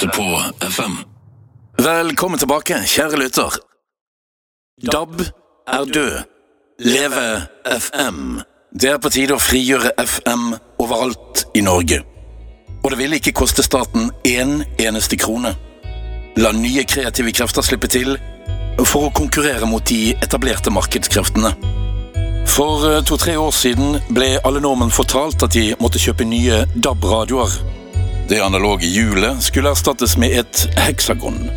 Høyhuset på FM. Velkommen tilbake, kjære lytter. DAB er død. Leve FM. Det er på tide å frigjøre FM overalt i Norge. Og det vil ikke koste staten én eneste krone. La nye kreative krefter slippe til for å konkurrere mot de etablerte markedskreftene. For eh, to-tre år siden ble alle nordmenn fortalt at de måtte kjøpe nye DAB-radioer. Det analoge hjulet skulle erstattes med et heksagon.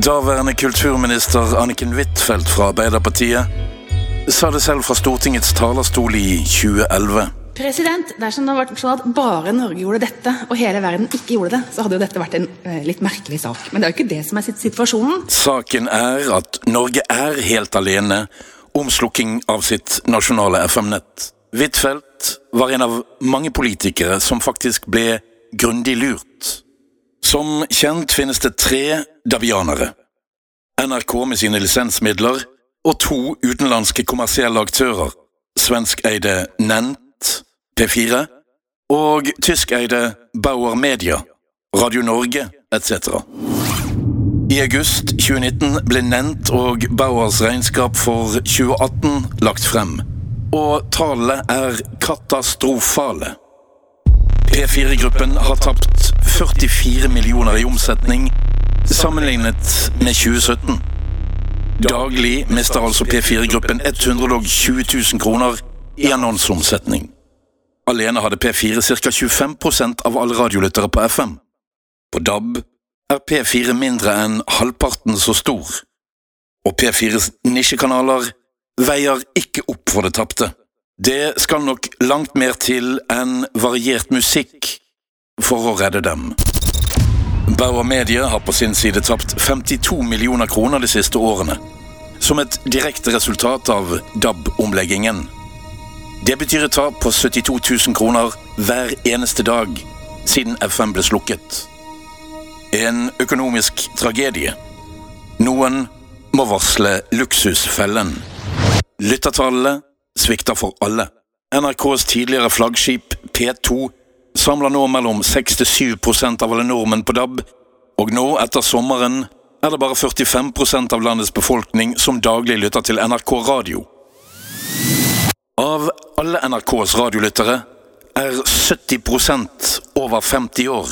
Daværende kulturminister Anniken Huitfeldt fra Arbeiderpartiet sa det selv fra Stortingets talerstol i 2011. President, Dersom det hadde vært sånn at bare Norge gjorde dette, og hele verden ikke gjorde det, så hadde jo dette vært en eh, litt merkelig sak. Men det er jo ikke det som er situasjonen. Saken er at Norge er helt alene om slukking av sitt nasjonale FM-nett. Huitfeldt var en av mange politikere som faktisk ble grundig lurt. Som kjent finnes det tre davianere. NRK med sine lisensmidler og to utenlandske kommersielle aktører. Svenskeide Nent, P4, og tyskeide Bauer Media, Radio Norge etc. I august 2019 ble Nent og Bauers regnskap for 2018 lagt frem, og tallene er katastrofale. P4-gruppen har tapt 44 millioner i omsetning sammenlignet med 2017. Daglig mister altså P4-gruppen 120 000 kroner i annonseomsetning. Alene hadde P4 ca. 25% av alle radiolyttere på FM. På DAB er P4 mindre enn halvparten så stor, og P4s nisjekanaler veier ikke opp for det tapte. Det skal nok langt mer til enn variert musikk for å redde dem. Bauer Media har på sin side tapt 52 millioner kroner de siste årene, som et direkte resultat av DAB-omleggingen. Det betyr et tap på 72 000 kroner hver eneste dag siden FM ble slukket. En økonomisk tragedie. Noen må varsle luksusfellen. Lyttertallene svikter for alle. NRKs tidligere flaggskip P2 samler nå mellom 6-7 av alle nordmenn på DAB, og nå, etter sommeren, er det bare 45% av landets befolkning som daglig lytter til NRK radio. Av alle NRKs radiolyttere er 70% over 50 år.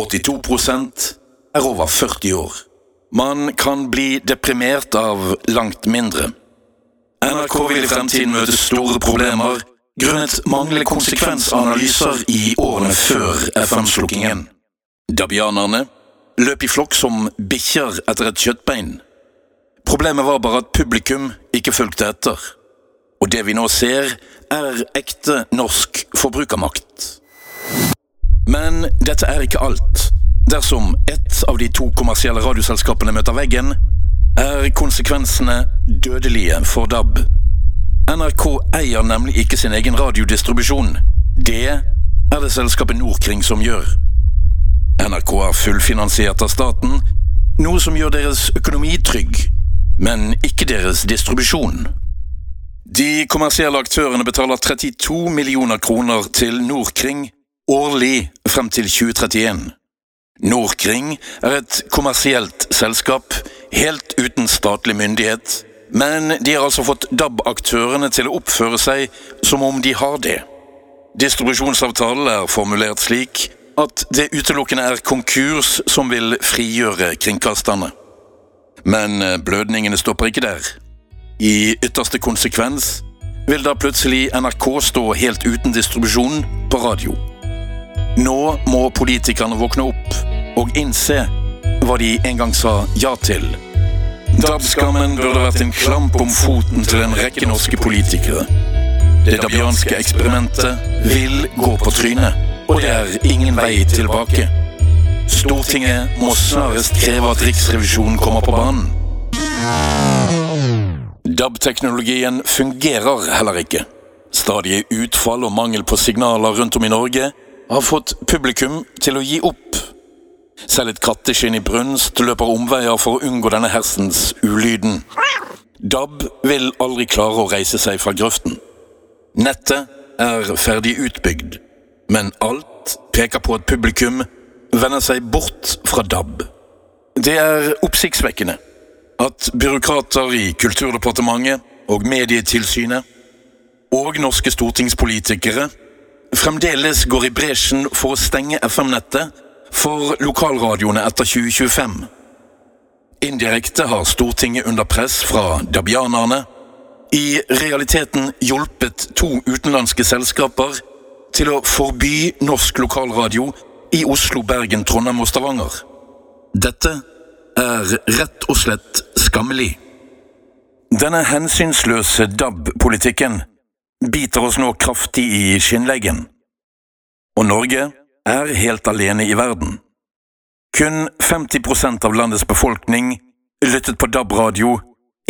82% er over 40 år. Man kan bli deprimert av langt mindre. NRK vil i fremtiden møte store problemer grunnet manglende konsekvensanalyser i årene før FM-slukkingen. Dabianerne løp i flokk som bikkjer etter et kjøttbein. Problemet var bare at publikum ikke fulgte etter. Og det vi nå ser, er ekte norsk forbrukermakt. Men dette er ikke alt. Dersom ett av de to kommersielle radioselskapene møter veggen, er konsekvensene dødelige for DAB. NRK eier nemlig ikke sin egen radiodistribusjon. Det er det selskapet Norkring som gjør. NRK er fullfinansiert av staten, noe som gjør deres økonomi trygg, men ikke deres distribusjon. De kommersielle aktørene betaler 32 millioner kroner til Norkring årlig frem til 2031. Norkring er et kommersielt selskap helt uten statlig myndighet, men de har altså fått DAB-aktørene til å oppføre seg som om de har det. Distribusjonsavtalen er formulert slik at det utelukkende er konkurs som vil frigjøre kringkasterne. Men eh, blødningene stopper ikke der. I ytterste konsekvens vil da plutselig NRK stå helt uten distribusjon på radio. Nå må politikerne våkne opp og innse hva de en gang sa ja til. DAB-skammen burde vært en klamp om foten til en rekke norske politikere. Det dabianske eksperimentet vil gå på trynet, og det er ingen vei tilbake. Stortinget må snarest kreve at Riksrevisjonen kommer på banen. DAB-teknologien fungerer heller ikke. Stadige utfall og mangel på signaler rundt om i Norge har fått publikum til å gi opp. Selv et katteskinn i brunst løper omveier for å unngå denne hersens ulyden. DAB vil aldri klare å reise seg fra grøften. Nettet er ferdig utbygd, men alt peker på at publikum vender seg bort fra DAB. Det er oppsiktsvekkende at byråkrater i Kulturdepartementet og Medietilsynet og norske stortingspolitikere fremdeles går i bresjen for å stenge FM-nettet for lokalradioene etter 2025. Indirekte har Stortinget under press fra dabianerne i realiteten hjulpet to utenlandske selskaper til å forby norsk lokalradio i Oslo, Bergen, Trondheim og Stavanger. Dette er rett og slett skammelig. Denne hensynsløse DAB-politikken biter oss nå kraftig i skinnleggen. Og Norge er helt alene i verden. Kun 50% av landets befolkning lyttet på DAB-radio,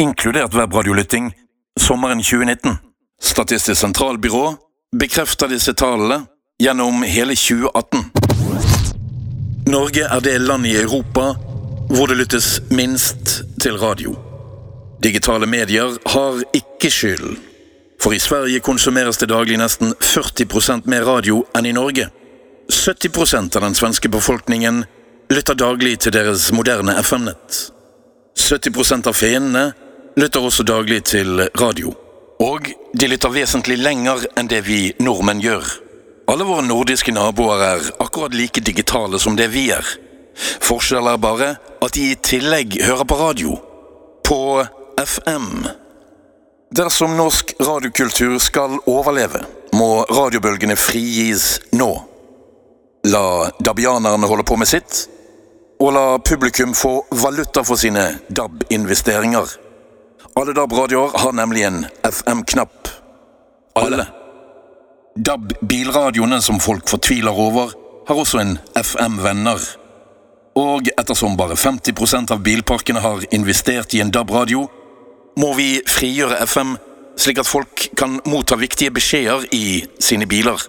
inkludert webradiolytting, sommeren 2019. Statistisk sentralbyrå bekrefter disse tallene gjennom hele 2018. Norge er det landet i Europa hvor det lyttes minst til radio. Digitale medier har ikke skyld, for i Sverige konsumeres det daglig nesten 40% mer radio enn i Norge. 70% av den svenske befolkningen lytter daglig til deres moderne FM-nett. 70% av fiendene lytter også daglig til radio. Og de lytter vesentlig lenger enn det vi nordmenn gjør. Alle våre nordiske naboer er akkurat like digitale som det vi er. Forskjellen er bare at de i tillegg hører på radio. På FM. Dersom norsk radiokultur skal overleve, må radiobølgene frigis nå. La dabianerne holde på med sitt, og la publikum få valuta for sine DAB-investeringer. Alle DAB-radioer har nemlig en FM-knapp. Alle. DAB-bilradioene som folk fortviler over, har også en FM-venner. Og ettersom bare 50% av bilparkene har investert i en DAB-radio, må vi frigjøre FM slik at folk kan motta viktige beskjeder i sine biler.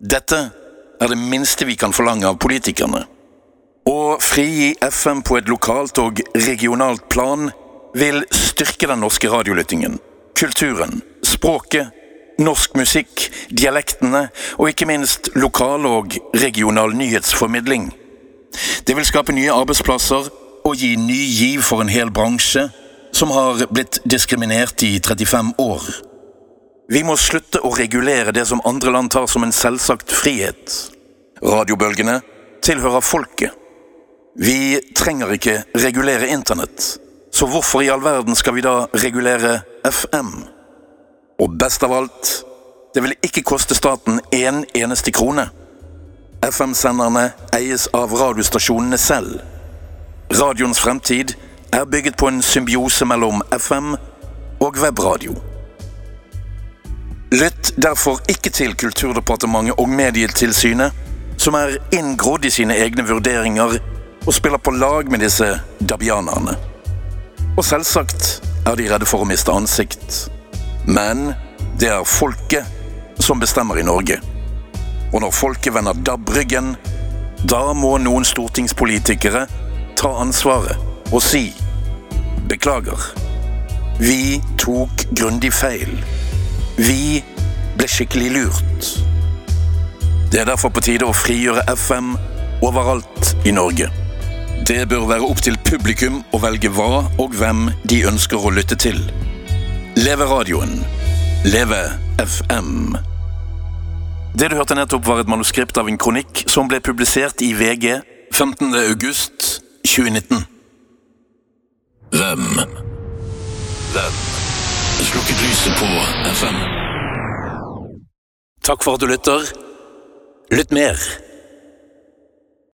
Dette er det minste vi kan forlange av politikerne. Å frigi FM på et lokalt og regionalt plan vil styrke den norske radiolyttingen, kulturen, språket, norsk musikk, dialektene og ikke minst lokal og regional nyhetsformidling. Det vil skape nye arbeidsplasser og gi ny giv for en hel bransje som har blitt diskriminert i 35 år. Vi må slutte å regulere det som andre land tar som en selvsagt frihet. Radiobølgene tilhører folket. Vi trenger ikke regulere internett, så hvorfor i all verden skal vi da regulere FM? Og best av alt, det vil ikke koste staten én en eneste krone. FM-senderne eies av radiostasjonene selv. Radioens fremtid er bygget på en symbiose mellom FM og webradio. Lytt derfor ikke til Kulturdepartementet og Medietilsynet, som er inngrodd i sine egne vurderinger og spiller på lag med disse dabianerne. Og selvsagt er de redde for å miste ansikt. Men det er folket som bestemmer i Norge. Og når folket vender DAB ryggen, da må noen stortingspolitikere ta ansvaret og si beklager. Vi tok grundig feil. Vi ble skikkelig lurt. Det er derfor på tide å frigjøre FM overalt i Norge. Det bør være opp til publikum å velge hva og hvem de ønsker å lytte til. Leve radioen. Leve FM. Det du hørte nettopp, var et manuskript av en kronikk som ble publisert i VG 15. august 2019. Hvem? Hvem slukket lyset på FM? Takk for at du lytter. Lytt mer.